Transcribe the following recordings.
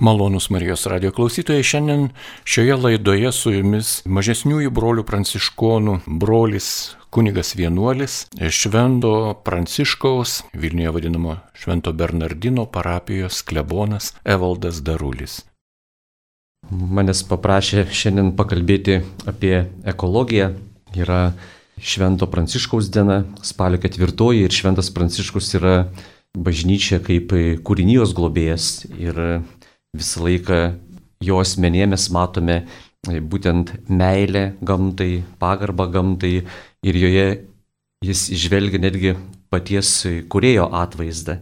Malonus Marijos radio klausytojai, šiandien šioje laidoje su jumis mažesniųjų brolių pranciškonų brolis kunigas vienuolis Švento Pranciškaus, Vilniuje vadinamo Švento Bernardino parapijos klebonas Evaldas Darulis. Manęs paprašė šiandien pakalbėti apie ekologiją. Yra Švento Pranciškaus diena, spalio ketvirtoji ir Šventas Pranciškus yra bažnyčia kaip kūrinijos globėjas ir visą laiką jo asmenėje mes matome e, būtent meilę gamtai, pagarbą gamtai ir joje jis išvelgia netgi paties kurėjo atvaizdą.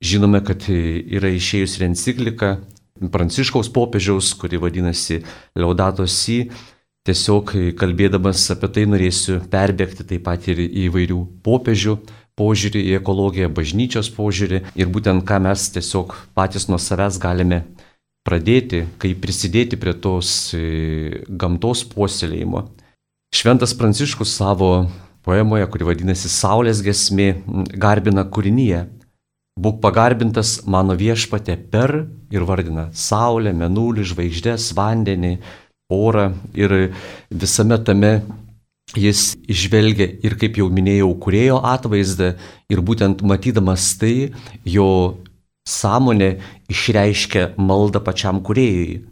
Žinome, kad yra išėjus ir enciklika Pranciškaus popiežiaus, kuri vadinasi Laudato Si. Tiesiog kalbėdamas apie tai norėsiu perbėgti taip pat ir įvairių popiežių požiūrį į ekologiją, bažnyčios požiūrį ir būtent ką mes tiesiog patys nuo savęs galime pradėti, kaip prisidėti prie tos e, gamtos puoselėjimo. Šventas Pranciškus savo poemoje, kuri vadinasi Saulės gesmė, garbina kūrinyje. Būk pagarbintas mano viešpatė per ir vardina Saulę, Menulį, žvaigždės, vandenį, orą ir visame tame jis išvelgia ir, kaip jau minėjau, kurėjo atvaizdą ir būtent matydamas tai, jo sąmonė išreiškia maldą pačiam kuriejui.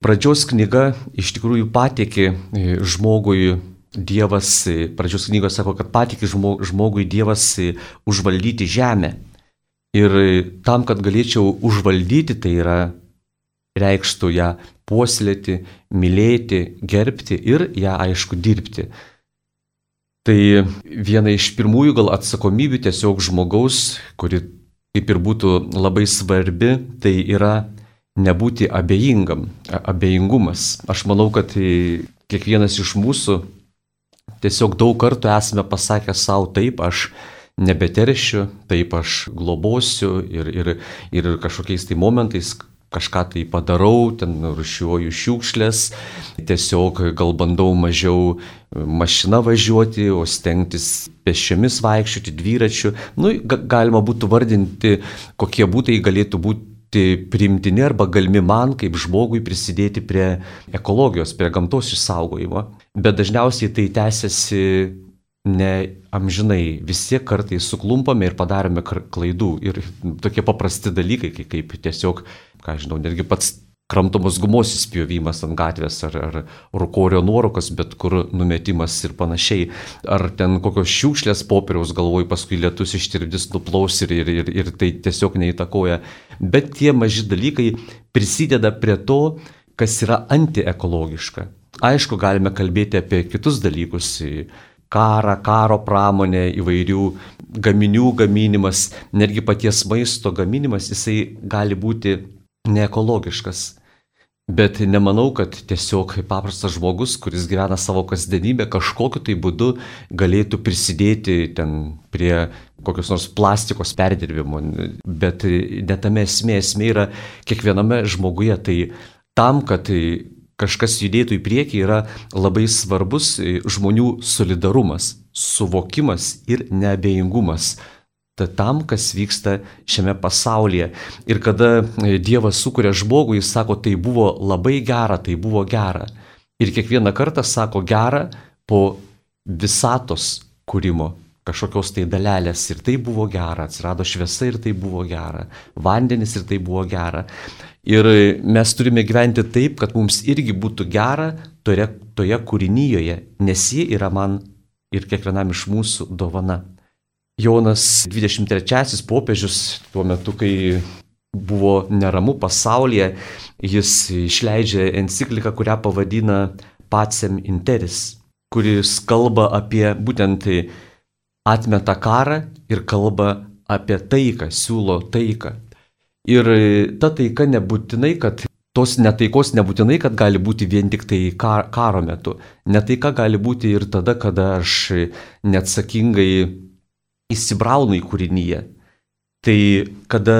Pradžios knyga iš tikrųjų patikė e, žmogui Dievas, e, pradžios knygos sako, kad patikė žmogui Dievas e, užvaldyti žemę. Ir tam, kad galėčiau užvaldyti, tai yra reikštų ją puoselėti, mylėti, gerbti ir ją aišku dirbti. Tai viena iš pirmųjų gal atsakomybių tiesiog žmogaus, kuri kaip ir būtų labai svarbi, tai yra nebūti abejingam, abejingumas. Aš manau, kad kiekvienas iš mūsų tiesiog daug kartų esame pasakę savo taip, aš nebeteršiu, taip aš globosiu ir, ir, ir kažkokiais tai momentais kažką tai padarau, ten rušiuoju šiukšlės, tiesiog gal bandau mažiau mašina važiuoti, o stengtis pešiomis vaikščioti, dviračiu. Nu, galima būtų vardinti, kokie būtai galėtų būti primtini arba galimi man kaip žmogui prisidėti prie ekologijos, prie gamtos išsaugojimo. Bet dažniausiai tai tęsiasi ne amžinai, visi kartais suklumpame ir padarome klaidų. Ir tokie paprasti dalykai, kaip tiesiog ką žinau, netgi pats kramtomos gumos įspjovimas ant gatvės ar, ar rukorio nuorokas, bet kur numetimas ir panašiai. Ar ten kokios šiukšlės popieriaus galvoj paskui lietus ištirpdys, nuplaus ir, ir, ir, ir tai tiesiog neįtakoja. Bet tie maži dalykai prisideda prie to, kas yra antiekologiška. Aišku, galime kalbėti apie kitus dalykus karą, karo pramonę, įvairių gaminių gaminimas, netgi paties maisto gaminimas, jisai gali būti neekologiškas. Bet nemanau, kad tiesiog paprastas žmogus, kuris gyvena savo kasdienybę, kažkokiu tai būdu galėtų prisidėti ten prie kokios nors plastikos perdirbimo. Bet netame esmė, esmė yra kiekviename žmoguje. Tai tam, kad kažkas judėtų į priekį, yra labai svarbus žmonių solidarumas, suvokimas ir neabejingumas tam, kas vyksta šiame pasaulyje. Ir kada e, Dievas sukuria žmogų, jis sako, tai buvo labai gera, tai buvo gera. Ir kiekvieną kartą sako gera po visatos kūrimo kažkokios tai dalelės ir tai buvo gera, atsirado šviesa ir tai buvo gera, vandenis ir tai buvo gera. Ir mes turime gyventi taip, kad mums irgi būtų gera toje, toje kūrinyjoje, nes ji yra man ir kiekvienam iš mūsų dovana. Jonas 23 popiežius tuo metu, kai buvo neramu pasaulyje, jis išleidžia encikliką, kurią pavadina Pacem Interis, kuris kalba apie būtent atmetą karą ir kalba apie taiką, siūlo taiką. Ir ta taika nebūtinai, kad tos netaikos nebūtinai, kad gali būti vien tik tai karo metu. Netaika gali būti ir tada, kada aš neatsakingai įsibraunu į kūrinyje. Tai kada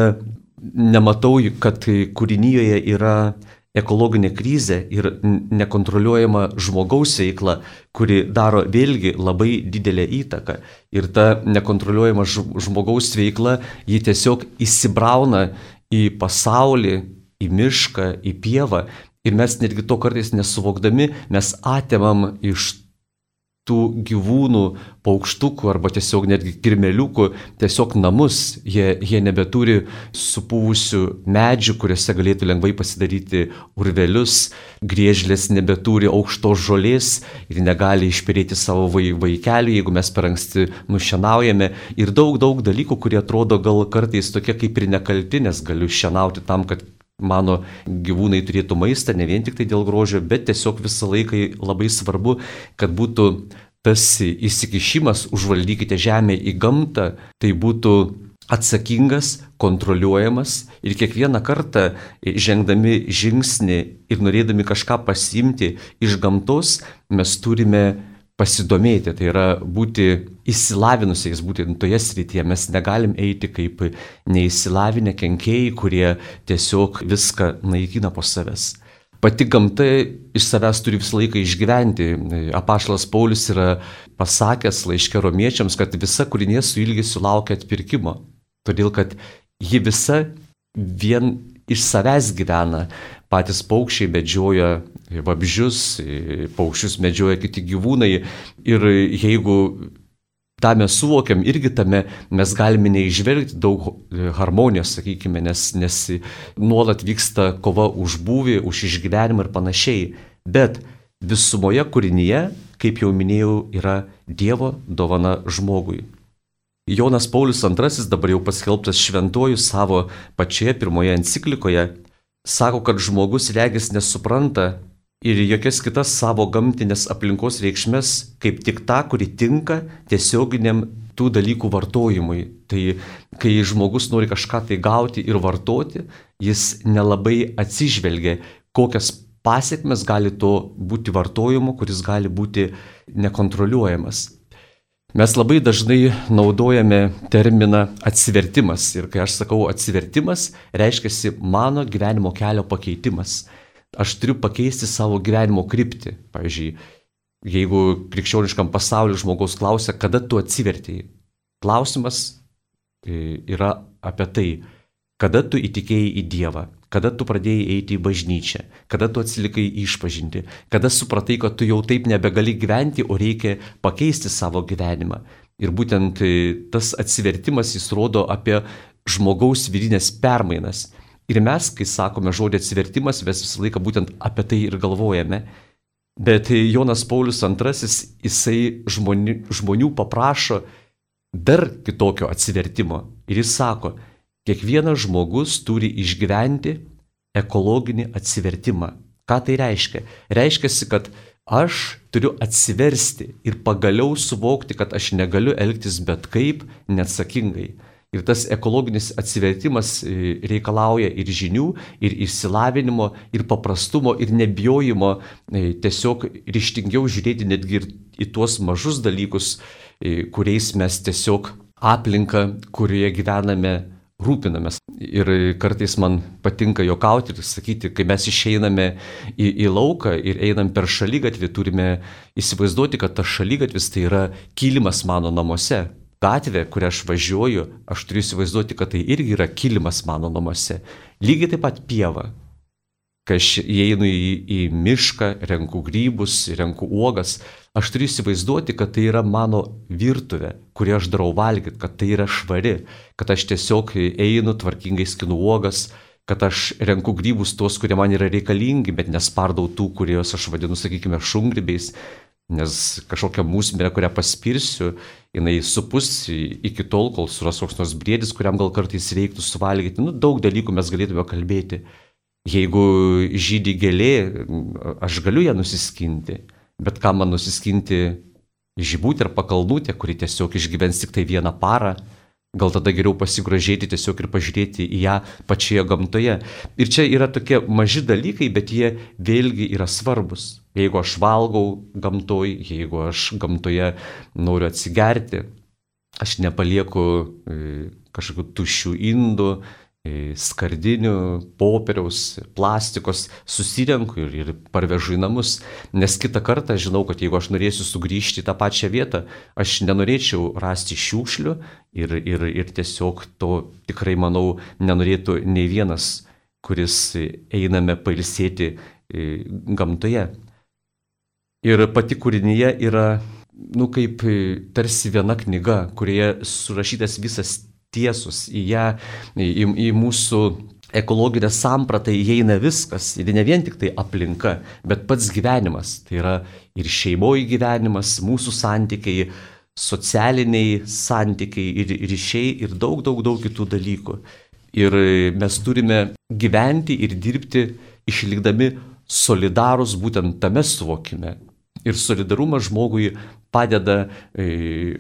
nematau, kad kūrinyje yra ekologinė krizė ir nekontroliuojama žmogaus veikla, kuri daro vėlgi labai didelę įtaką. Ir ta nekontroliuojama žmogaus veikla, ji tiesiog įsibrauna į pasaulį, į mišką, į pievą. Ir mes netgi to kartais nesuvokdami, mes atimam iš tų gyvūnų, paukštukų arba tiesiog netgi kirmeliukų tiesiog namus. Jie, jie nebeturi supūvusių medžių, kuriuose galėtų lengvai pasidaryti urvelius, griežlės nebeturi aukštos žolės ir negali išperėti savo vaikelių, jeigu mes per anksti nušienaujame. Ir daug, daug dalykų, kurie atrodo gal kartais tokie kaip ir nekalti, nes galiu šienauti tam, kad mano gyvūnai turėtų maistą, ne vien tik tai dėl grožio, bet tiesiog visą laiką labai svarbu, kad būtų tas įsikišimas užvaldykite žemę į gamtą, tai būtų atsakingas, kontroliuojamas ir kiekvieną kartą žengdami žingsnį ir norėdami kažką pasimti iš gamtos, mes turime pasidomėti, tai yra būti įsilavinusiais būtent toje srityje. Mes negalim eiti kaip neįsilavinę kenkėjai, kurie tiesiog viską naikina po savęs pati gamta iš savęs turi visą laiką išgyventi. Apašalas Paulius yra pasakęs laiškė romiečiams, kad visa kūrinė su ilgesiu laukia atpirkimo. Todėl, kad ji visa vien iš savęs gyvena. Patys paukščiai medžioja vabžius, paukščius medžioja kiti gyvūnai. Ir jeigu tą mes suvokiam, irgi tame mes galime neižvelgti daug harmonijos, sakykime, nes, nes nuolat vyksta kova už būvį, už išgyvenimą ir panašiai. Bet visumoje kūrinyje, kaip jau minėjau, yra Dievo dovana žmogui. Jonas Paulius II, dabar jau paskelbtas šventuoju savo pačioje pirmoje enciklikoje, sako, kad žmogus regis nesupranta ir jokias kitas savo gamtinės aplinkos reikšmės, kaip tik tą, kuri tinka tiesioginiam tų dalykų vartojimui. Tai kai žmogus nori kažką tai gauti ir vartoti, jis nelabai atsižvelgia, kokias pasiekmes gali to būti vartojimu, kuris gali būti nekontroliuojamas. Mes labai dažnai naudojame terminą atsivertimas. Ir kai aš sakau atsivertimas, reiškia mano gyvenimo kelio pakeitimas. Aš turiu pakeisti savo gyvenimo kryptį. Pavyzdžiui, jeigu krikščioniškam pasauliu žmogaus klausia, kada tu atsivertėjai, klausimas e, yra apie tai, kada tu įtikėjai į Dievą, kada tu pradėjai eiti į bažnyčią, kada tu atsilikai išpažinti, kada supratai, kad tu jau taip nebegali gyventi, o reikia pakeisti savo gyvenimą. Ir būtent e, tas atsivertimas jis rodo apie žmogaus vidinės permainas. Ir mes, kai sakome žodį atsivertimas, mes visą laiką būtent apie tai ir galvojame. Bet Jonas Paulius II, jisai žmonių, žmonių paprašo dar kitokio atsivertimo. Ir jis sako, kiekvienas žmogus turi išgyventi ekologinį atsivertimą. Ką tai reiškia? Reiškia, kad aš turiu atsiversti ir pagaliau suvokti, kad aš negaliu elgtis bet kaip neatsakingai. Ir tas ekologinis atsivertimas e, reikalauja ir žinių, ir išsilavinimo, ir paprastumo, ir nebijojimo e, tiesiog ryštingiau žiūrėti netgi ir į tuos mažus dalykus, e, kuriais mes tiesiog aplinką, kurioje gyvename, rūpinamės. Ir kartais man patinka jokauti ir sakyti, kai mes išeiname į, į lauką ir einam per šalygatvį, turime įsivaizduoti, kad tas šalygatvis tai yra kilimas mano namuose gatvė, kurią aš važiuoju, aš turiu įsivaizduoti, kad tai irgi yra kilimas mano namuose. Lygiai taip pat pieva. Kai aš įeinu į, į mišką, renku grybus, renku uogas, aš turiu įsivaizduoti, kad tai yra mano virtuvė, kurią aš darau valgyti, kad tai yra švari, kad aš tiesiog einu tvarkingai skinu uogas, kad aš renku grybus tuos, kurie man yra reikalingi, bet nespardau tų, kuriuos aš vadinu, sakykime, šungrybiais, nes kažkokią mūsmę, kurią paspirsiu, jinai supus iki tol, kol suras koks nors briedis, kuriam gal kartais reiktų suvalgyti. Nu, daug dalykų mes galėtume kalbėti. Jeigu žydį gėlė, aš galiu ją nusiskinti, bet ką man nusiskinti žibutę ar pakalnutę, kuri tiesiog išgyvens tik tai vieną parą, Gal tada geriau pasigražėti tiesiog ir pažiūrėti į ją pačioje gamtoje. Ir čia yra tokie maži dalykai, bet jie vėlgi yra svarbus. Jeigu aš valgau gamtoj, jeigu aš gamtoje noriu atsigerti, aš nepalieku e, kažkokių tuščių indų, skardinių, popieriaus, plastikos susirenku ir, ir parvežu į namus, nes kitą kartą žinau, kad jeigu aš norėsiu sugrįžti į tą pačią vietą, aš nenorėčiau rasti šiukšlių ir, ir, ir tiesiog to tikrai, manau, nenorėtų nei vienas kuris einame pailsėti e, gamtoje. Ir pati kūrinyje yra, nu, kaip e, tarsi viena knyga, kurioje surašytas visas tiesus, į ją, į, į mūsų ekologinę sampratą įeina viskas ir ne vien tik tai aplinka, bet pats gyvenimas. Tai yra ir šeimoji gyvenimas, mūsų santykiai, socialiniai santykiai ir ryšiai ir daug, daug, daug kitų dalykų. Ir mes turime gyventi ir dirbti išlikdami solidarus būtent tame suvokime. Ir solidarumas žmogui padeda, e,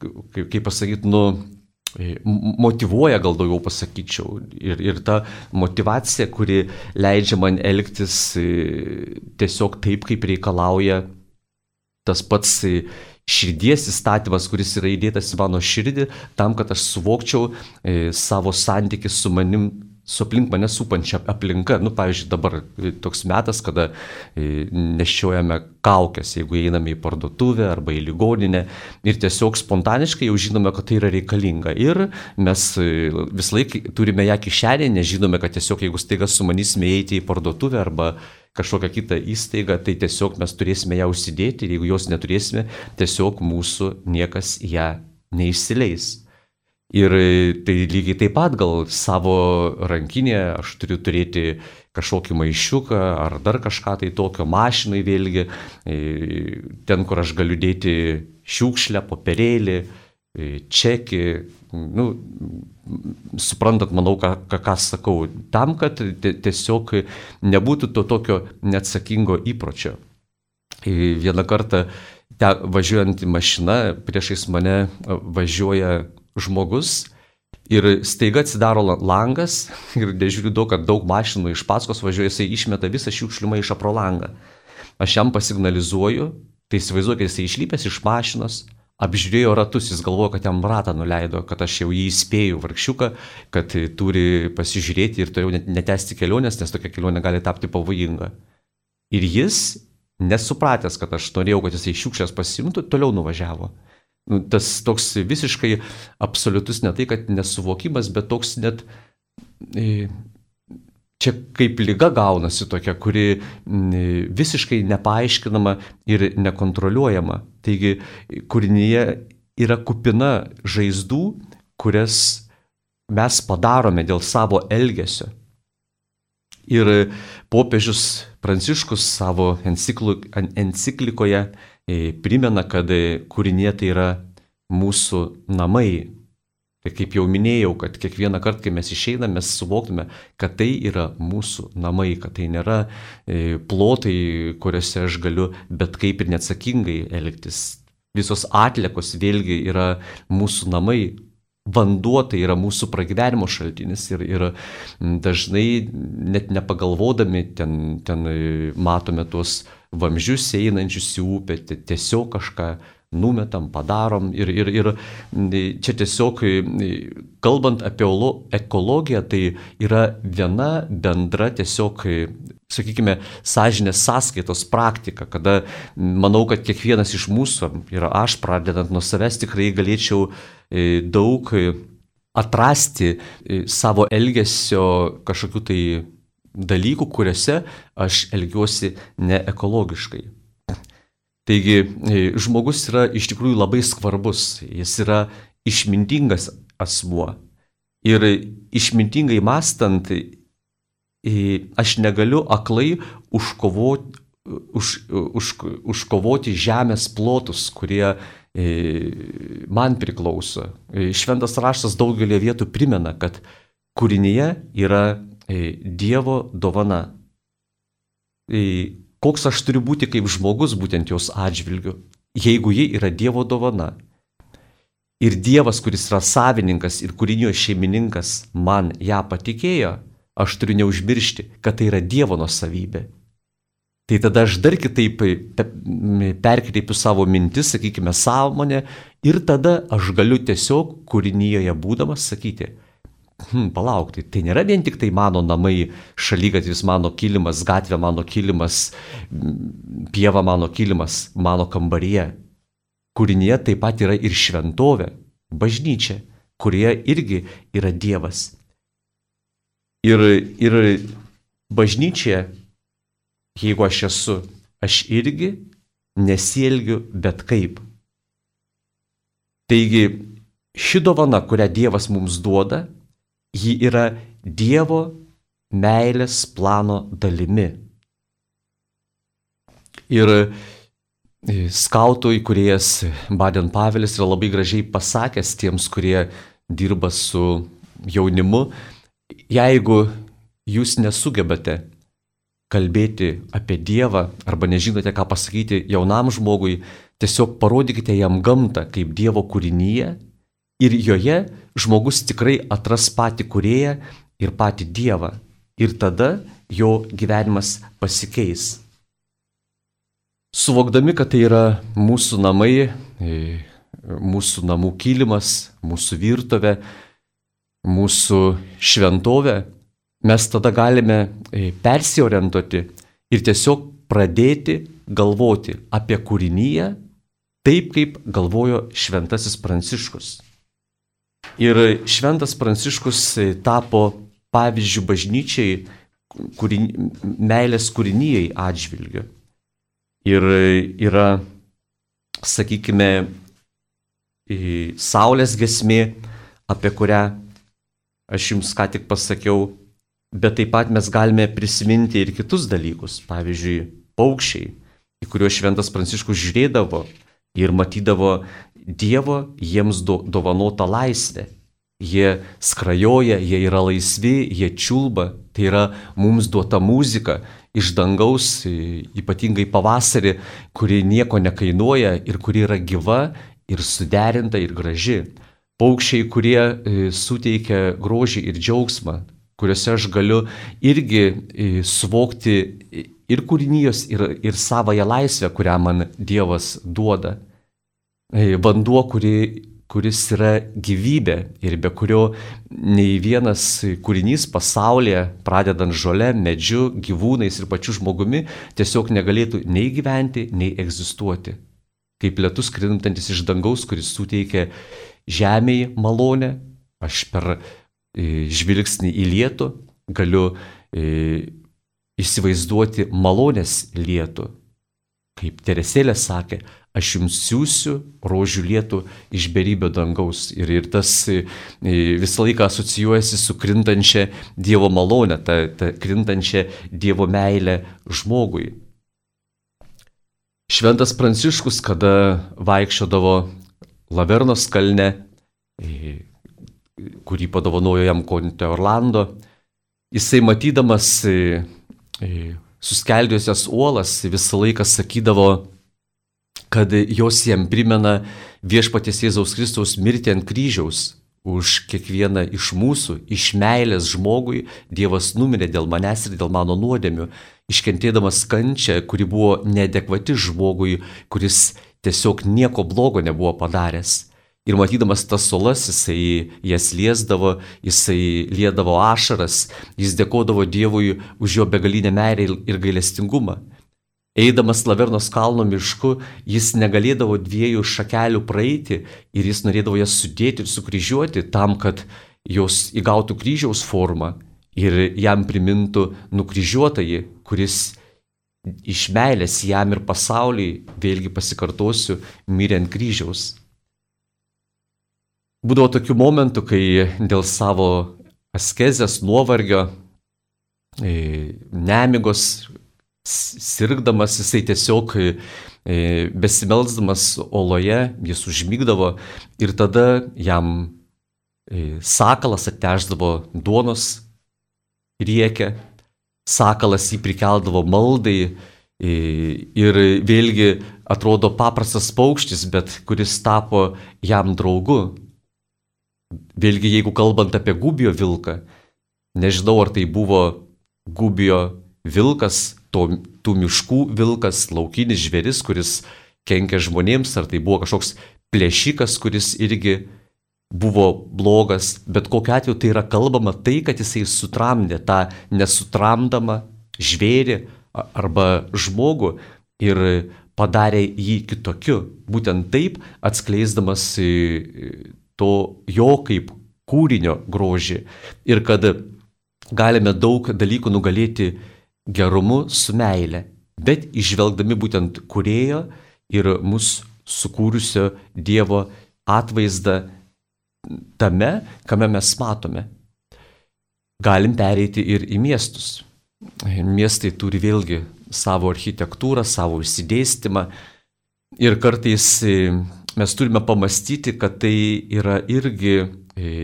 kaip pasakyti, nu, motivuoja, gal daugiau pasakyčiau. Ir, ir ta motivacija, kuri leidžia man elgtis e, tiesiog taip, kaip reikalauja tas pats širdies įstatymas, kuris yra įdėtas į mano širdį, tam, kad aš suvokčiau e, savo santykį su manim, su aplink mane supančia aplinka. Nu, pavyzdžiui, dabar toks metas, kada e, nešiojame kaukės, jeigu einame į parduotuvę arba į ligoninę ir tiesiog spontaniškai jau žinome, kad tai yra reikalinga. Ir mes e, vis laik turime ją kišenėje, nežinome, kad tiesiog jeigu staiga sumanysime eiti į parduotuvę arba kažkokią kitą įstaigą, tai tiesiog mes turėsime ją užsidėti ir jeigu jos neturėsime, tiesiog mūsų niekas ją neįsileis. Ir tai lygiai taip pat gal savo rankinėje aš turiu turėti kažkokį maišiuką ar dar kažką tai tokio mašinai vėlgi, e, ten, kur aš galiu dėti šiukšlę, popierėlį, e, čekį, nu, suprantat, manau, ką, ką, ką sakau, tam, kad tiesiog nebūtų to tokio neatsakingo įpročio. Vieną kartą te, važiuojant į mašiną, priešais mane važiuoja žmogus ir staiga atsidaro langas ir nežiūriu daug, kad daug mašinų iš paskos važiuoja, jisai išmeta visą šiukšlių maišą pro langą. Aš jam pasignalizuoju, tai įsivaizduoju, kad jisai išlypęs iš mašinos, apžiūrėjo ratus, jis galvojo, kad jam ratą nuleido, kad aš jau jį įspėjau vargšiuką, kad turi pasižiūrėti ir toliau netesti kelionės, nes tokia kelionė gali tapti pavojinga. Ir jis, nesupratęs, kad aš norėjau, kad jisai šiukšlės pasimtų, toliau nuvažiavo. Nu, tas toks visiškai absoliutus ne tai, kad nesuvokimas, bet toks net e, čia kaip lyga gaunasi tokia, kuri visiškai nepaaiškinama ir nekontroliuojama. Taigi kūrinyje yra kupina žaizdų, kurias mes padarome dėl savo elgesio. Ir popiežius Pranciškus savo enciklikoje primena, kad kūrinė tai yra mūsų namai, Tai kaip jau minėjau, kad kiekvieną kartą, kai mes išeiname, mes suvoktume, kad tai yra mūsų namai, kad tai nėra e, plotai, kuriuose aš galiu bet kaip ir neatsakingai elgtis. Visos atliekos vėlgi yra mūsų namai. Vanduo tai yra mūsų pragyvenimo šaltinis ir, ir dažnai net nepagalvodami ten, ten e, matome tuos vamzdžius einančius į upę, tiesiog kažką numetam, padarom ir, ir, ir čia tiesiog, kalbant apie ekologiją, tai yra viena bendra tiesiog, sakykime, sąžinės sąskaitos praktika, kada manau, kad kiekvienas iš mūsų, ir aš pradedant nuo savęs tikrai galėčiau daug atrasti savo elgesio kažkokiu tai dalykų, kuriuose aš elgiuosi neekologiškai. Taigi e, žmogus yra iš tikrųjų labai svarbus, jis yra išmintingas asmuo. Ir išmintingai mastant, e, aš negaliu aklai užkovoti, už, už, užkovoti žemės plotus, kurie e, man priklauso. Šventas raštas daugelį vietų primena, kad kūrinyje yra Dievo dovana koks aš turiu būti kaip žmogus būtent jos atžvilgiu, jeigu ji yra Dievo dovana. Ir Dievas, kuris yra savininkas ir kūrinio šeimininkas, man ją patikėjo, aš turiu neužmiršti, kad tai yra Dievo nusavybė. Tai tada aš dar kitaip perkreipiu savo mintis, sakykime, sąmonę ir tada aš galiu tiesiog kūrinyje būdamas sakyti, hm, palauk, tai, tai nėra vien tik tai mano namai, šalygatvis mano kilimas, gatvė mano kilimas, pieva mano kilimas, mano kambaryje. Kūrinėje taip pat yra ir šventovė, bažnyčia, kurie irgi yra Dievas. Ir, ir bažnyčia, jeigu aš esu, aš irgi nesielgiu bet kaip. Taigi, ši dovana, kurią Dievas mums duoda, ji yra Dievo meilės plano dalimi. Ir e, skautų įkurėjas Baden Pavelis yra labai gražiai pasakęs tiems, kurie dirba su jaunimu, jeigu jūs nesugebate kalbėti apie Dievą arba nežinote, ką pasakyti jaunam žmogui, tiesiog parodykite jam gamtą kaip Dievo kūrinyje ir joje žmogus tikrai atras patį kurėją ir patį Dievą. Ir tada jo gyvenimas pasikeis. Suvokdami, kad tai yra mūsų namai, e, mūsų namų kilimas, mūsų virtuvė, mūsų šventovė, mes tada galime e, persiorientuoti ir tiesiog pradėti galvoti apie kūrinyje taip, kaip galvojo šventasis Pranciškus. Ir šventas Pranciškus tapo pavyzdžių bažnyčiai kūrin, meilės kūrinyjei atžvilgiu. Ir yra, sakykime, Saulės gesmė, apie kurią aš jums ką tik pasakiau, bet taip pat mes galime prisiminti ir kitus dalykus, pavyzdžiui, paukščiai, į kuriuos šventas Pranciškus žiūrėdavo ir matydavo Dievo jiems do, dovanotą laisvę. Jie skrajoja, jie yra laisvi, jie čiulba, tai yra mums duota muzika iš dangaus, ypatingai pavasarį, kuri nieko nekainuoja ir kuri yra gyva ir suderinta ir graži. Paukščiai, kurie e, suteikia grožį ir džiaugsmą, kuriuose aš galiu irgi e, suvokti ir kūrinijos, ir, ir savoją laisvę, kurią man Dievas duoda. Vanduo, kuri, kuris yra gyvybė ir be kurio nei vienas kūrinys pasaulyje, pradedant žole, medžiu, gyvūnais ir pačiu žmogumi, tiesiog negalėtų nei gyventi, nei egzistuoti kaip lietus krintantis iš dangaus, kuris suteikia žemėje malonę. Aš per e, žvilgsnį į lietų galiu e, įsivaizduoti malonės lietų. Kaip Teresėlė sakė, aš jums siūsiu rožių lietų iš beribio dangaus. Ir, ir tas e, visą laiką asocijuojasi su krintančia Dievo malonė, ta, ta krintančia Dievo meilė žmogui. Šventas Pranciškus, kada vaikščiodavo Lavernos kalne, kurį padovanojo jam Konte Orlando, jisai matydamas suskeldėjusias uolas visą laiką sakydavo, kad jos jam primena viešpaties Jėzaus Kristaus mirtį ant kryžiaus. Už kiekvieną iš mūsų, iš meilės žmogui, Dievas numirė dėl manęs ir dėl mano nuodėmių iškentėdamas kančią, kuri buvo neadekvati žmogui, kuris tiesiog nieko blogo nebuvo padaręs. Ir matydamas tas solas, jisai jas liesdavo, jisai liedavo ašaras, jis dėkodavo Dievui už jo begalinę meilę ir gailestingumą. Eidamas Lavernos kalno mišku, jis negalėdavo dviejų šakelių praeiti ir jis norėdavo jas sudėti ir sukryžiuoti tam, kad jos įgautų kryžiaus formą ir jam primintų nukryžiuotąjį, kuris iš meilės jam ir pasauliui, vėlgi pasikartosiu, mirė ant kryžiaus. Būdavo tokių momentų, kai dėl savo askezės, nuovargio, e, nemigos, sirgdamas jisai tiesiog e, besimelsdamas oloje, jis užmygdavo ir tada jam e, sakalas atteždavo duonos riekia, sakalas jį prikeldavo maldai ir vėlgi atrodo paprastas paukštis, bet kuris tapo jam draugu. Vėlgi, jeigu kalbant apie gubio vilką, nežinau, ar tai buvo gubio vilkas, to, tų miškų vilkas, laukinis žvėris, kuris kenkia žmonėms, ar tai buvo kažkoks plėšikas, kuris irgi buvo blogas, bet kokiu atveju tai yra kalbama tai, kad jisai sutramdė tą nesutramdamą žvėrį arba žmogų ir padarė jį kitokiu, būtent taip atskleisdamas to jo kaip kūrinio grožį. Ir kad galime daug dalykų nugalėti gerumu su meile, bet išvelgdami būtent kurėjo ir mus sukūrusio Dievo atvaizdą tame, kame mes matome. Galim pereiti ir į miestus. Miestai turi vėlgi savo architektūrą, savo išsidėstymą ir kartais mes turime pamastyti, kad tai yra irgi e,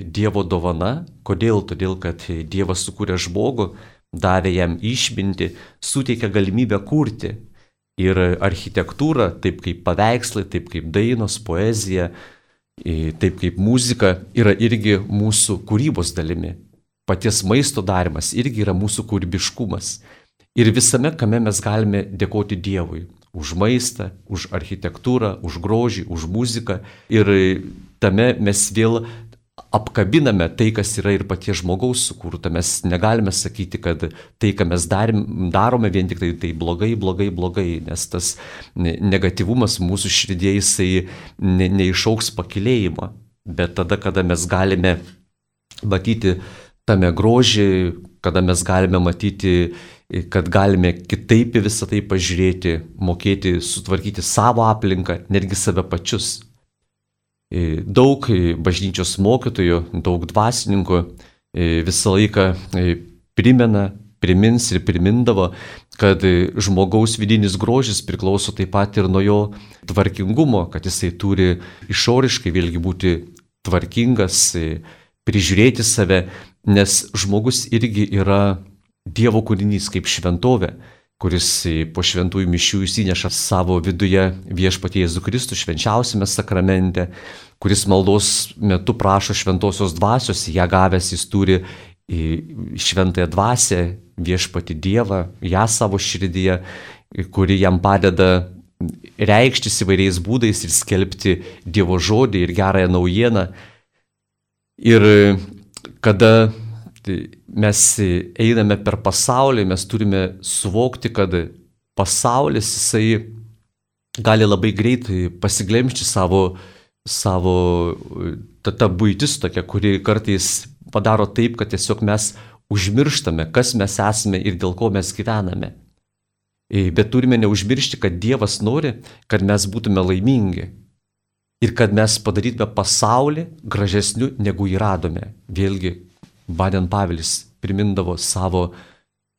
Dievo dovana. Kodėl? Todėl, kad Dievas sukūrė žmogų, davė jam išminti, suteikė galimybę kurti. Ir architektūra, taip kaip paveikslai, taip kaip dainos, poezija, e, taip kaip muzika, yra irgi mūsų kūrybos dalimi. Paties maisto darimas irgi yra mūsų kūrybiškumas. Ir visame, kame mes galime dėkoti Dievui. Už maistą, už architektūrą, už grožį, už muziką. Ir tame mes vėl apkabiname tai, kas yra ir paties žmogaus sukurta. Mes negalime sakyti, kad tai, ką mes darim, darome, vien tik tai, tai blogai, blogai, blogai, nes tas negatyvumas mūsų širdėje jisai ne, neišauks pakilėjimo. Bet tada, kada mes galime matyti tame grožį, kada mes galime matyti kad galime kitaip į visą tai pažiūrėti, mokėti sutvarkyti savo aplinką, netgi save pačius. E, daug e, bažnyčios mokytojų, daug dvasininkų e, visą laiką primena, primins ir primindavo, kad žmogaus vidinis grožis priklauso taip pat ir nuo jo tvarkingumo, kad jisai turi išoriškai vėlgi būti tvarkingas, prižiūrėti save, nes žmogus irgi yra Dievo kūrinys kaip šventovė kuris po šventųjų mišių įsineša savo viduje viešpatie Jėzų Kristų švenčiausiame sakramente, kuris maldos metu prašo šventosios dvasios, ją gavęs jis turi šventąją dvasę, viešpati Dievą, ją savo širdyje, kuri jam padeda reikštis įvairiais būdais ir skelbti Dievo žodį ir gerąją naujieną. Ir kada mes einame per pasaulį, mes turime suvokti, kad pasaulis jisai gali labai greitai pasiglemšti savo, savo ta, ta būtis tokia, kuri kartais padaro taip, kad tiesiog mes užmirštame, kas mes esame ir dėl ko mes gyvename. Bet turime neužmiršti, kad Dievas nori, kad mes būtume laimingi. Ir kad mes padarytume pasaulį gražesniu, negu jį radome. Vėlgi, Baden Pavelis primindavo savo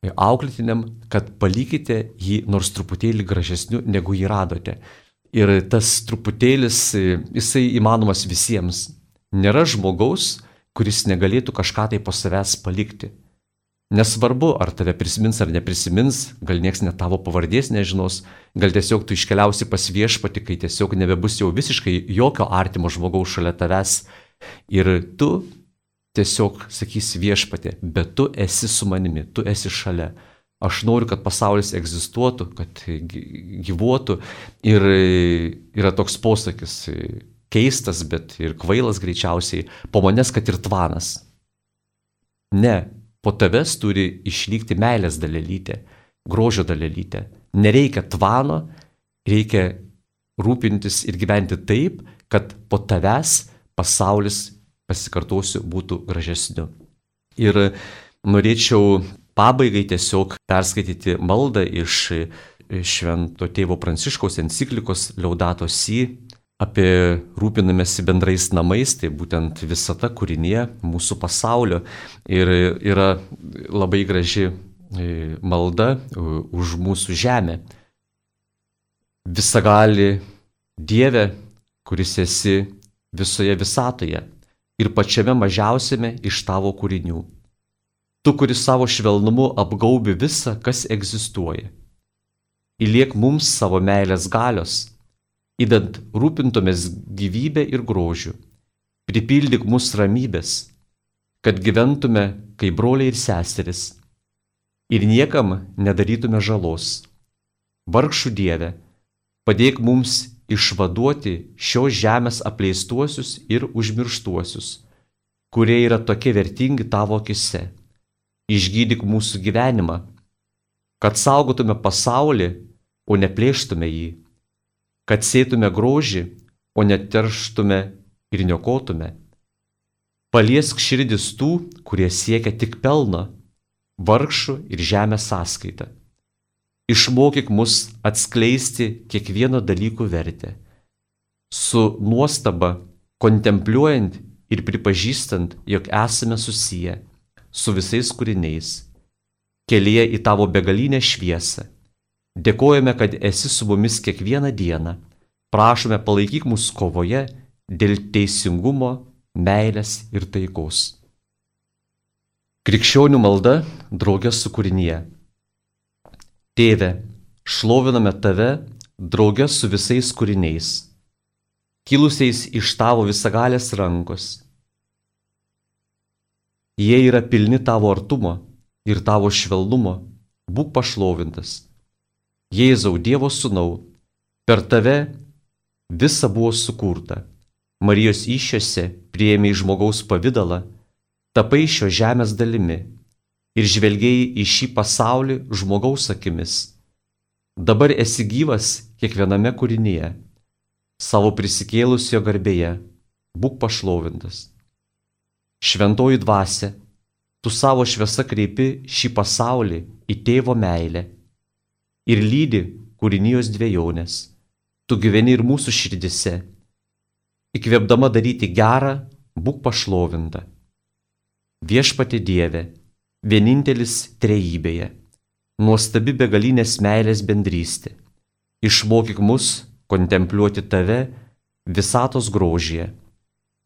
auklėtiniam, kad palikite jį nors truputėlį gražesniu, negu jį radote. Ir tas truputėlis, jisai įmanomas visiems. Nėra žmogaus, kuris negalėtų kažką tai po savęs palikti. Nesvarbu, ar tave prisimins ar neprisimins, gal nieks net tavo pavardės nežinos, gal tiesiog tu iškeliausi pas viešpati, kai tiesiog nebebus jau visiškai jokio artimo žmogaus šalia tavęs. Ir tu tiesiog sakysi viešpatė, bet tu esi su manimi, tu esi šalia. Aš noriu, kad pasaulis egzistuotų, kad gyvuotų. Ir yra toks posakis, keistas, bet ir kvailas greičiausiai, po manęs, kad ir tvanas. Ne, po tavęs turi išlikti meilės dalelytė, grožio dalelytė. Nereikia tvano, reikia rūpintis ir gyventi taip, kad po tavęs pasaulis pasikartosiu, būtų gražesniu. Ir norėčiau pabaigai tiesiog perskaityti maldą iš Švento tėvo Pranciškaus enciklikos Liaudato Si apie rūpinamėsi bendrais namais, tai būtent visata kūrinė mūsų pasaulio. Ir yra labai graži e, malda už mūsų žemę. Visagali Dieve, kuris esi visoje visatoje ir pačiame mažiausiame iš tavo kūrinių. Tu, kuris savo švelnumu apgaubi visą, kas egzistuoja. Įliek mums savo meilės galios, įdant rūpintumės gyvybę ir grožių. Pripildyk mus ramybės, kad gyventume kaip broliai ir seseris ir niekam nedarytume žalos. Vargšų Dieve, padėk mums išvaduoti šios žemės apleistuosius ir užmirštuosius, kurie yra tokie vertingi tavo akise. Išgydyk mūsų gyvenimą, kad saugotume pasaulį, o neplėštume jį, kad sėtume grožį, o neterštume ir niokotume. Paliesk širdis tų, kurie siekia tik pelno vargšų ir žemės sąskaitą. Išmokyk mus atskleisti kiekvieno dalykų vertę. Su nuostaba, kontempliuojant ir pripažįstant, jog esame susiję su visais kūriniais, kelyje į tavo begalinę šviesą. Dėkojame, kad esi su mumis kiekvieną dieną. Prašome palaikyk mūsų kovoje dėl teisingumo, meilės ir taikos. Krikščionių malda draugė su kūrinyje. Tėve, šloviname tave draugė su visais kūriniais, kilusiais iš tavo visagalės rankos. Jie yra pilni tavo artumo ir tavo švelnumo, būk pašlovintas. Jėzau Dievo sūnau, per tave visa buvo sukurta. Marijos iššiose prieėmė į žmogaus pavydalą, tapai šio žemės dalimi ir žvelgiai į šį pasaulį žmogaus akimis. Dabar esi gyvas kiekviename kūrinyje, savo prisikėlusio garbėje, būk pašlovintas. Šventoji dvasia, tu savo šviesa kreipi šį pasaulį į tėvo meilę ir lydi kūrinijos dviejonės. Tu gyveni ir mūsų širdise. Įkvėpdama daryti gerą, būk pašlovinta. Viešpati Dieve, vienintelis trejybėje, nuostabi begalinės meilės bendrystė. Išmokyk mus kontempliuoti tave visatos grožyje,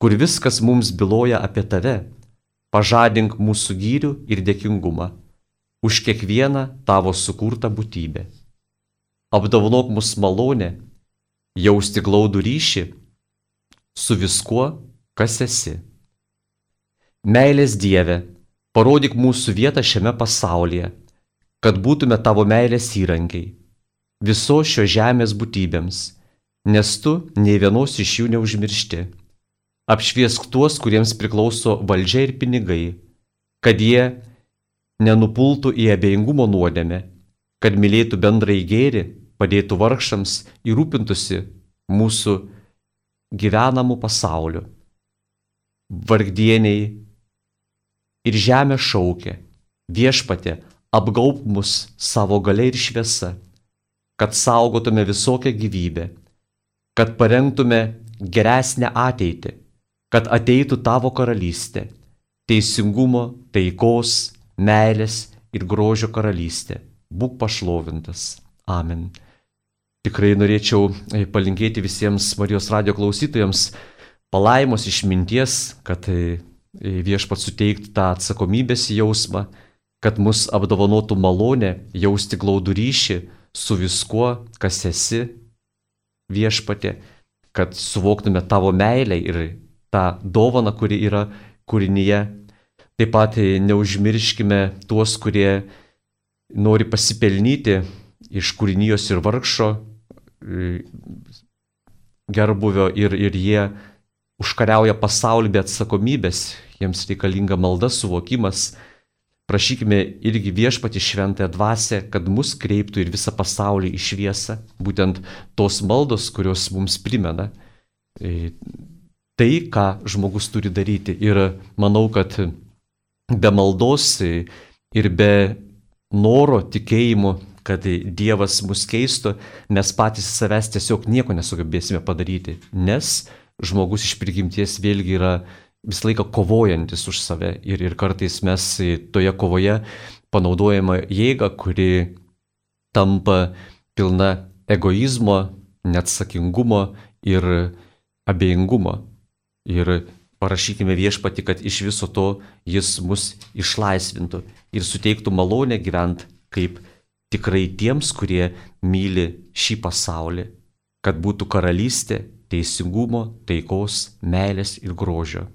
kur viskas mums byloja apie tave, pažadink mūsų gyrių ir dėkingumą už kiekvieną tavo sukurtą būtybę. Apdovanok mus malonę, jausti glaudų ryšį su viskuo, kas esi. Meilės Dieve, parodyk mūsų vietą šiame pasaulyje, kad būtume tavo meilės įrankiai, viso šio žemės būtybėms, nes tu nei vienos iš jų neužmiršti. Apšviesk tuos, kuriems priklauso valdžia ir pinigai, kad jie nenupultų į abejingumo nuodėmę, kad mylėtų bendrai gėri, padėtų vargšams ir rūpintųsi mūsų gyvenamų pasauliu. Vargdieniai ir žemė šaukia, viešpatė apgaup mus savo gale ir šviesa, kad saugotume visokią gyvybę, kad parengtume geresnę ateitį kad ateitų tavo karalystė, teisingumo, taikos, meilės ir grožio karalystė. Būk pašlovintas. Amen. Tikrai norėčiau e, palinkėti visiems Marijos radio klausytojams palaimos išminties, kad e, e, viešpat suteiktų tą atsakomybės jausmą, kad mus apdovanotų malonę jausti glaudų ryšį su viskuo, kas esi viešpatė, kad suvoktume tavo meilę ir tą dovaną, kuri yra kūrinyje. Taip pat neužmirškime tuos, kurie nori pasipelnyti iš kūrinijos ir vargšo gerbuvio ir, ir jie užkariauja pasaulį be atsakomybės, jiems reikalinga malda, suvokimas. Prašykime irgi viešpati šventąją dvasę, kad mus kreiptų ir visą pasaulį į šviesą, būtent tos maldos, kurios mums primena tai, ką žmogus turi daryti. Ir manau, kad be maldos ir be noro tikėjimo, kad Dievas mus keistų, mes patys savęs tiesiog nieko nesugebėsime padaryti, nes žmogus iš prigimties vėlgi yra visą laiką kovojantis už save ir, ir kartais mes toje kovoje panaudojame jėgą, kuri tampa pilna egoizmo, neatsakingumo ir abejingumo. Ir parašykime viešpati, kad iš viso to jis mus išlaisvintų ir suteiktų malonę gyventi kaip tikrai tiems, kurie myli šį pasaulį, kad būtų karalystė teisingumo, taikos, meilės ir grožio.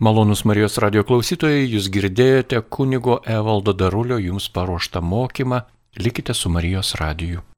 Malonus Marijos radio klausytojai, jūs girdėjote kunigo Evaldo Darulio jums paruoštą mokymą, likite su Marijos radiju.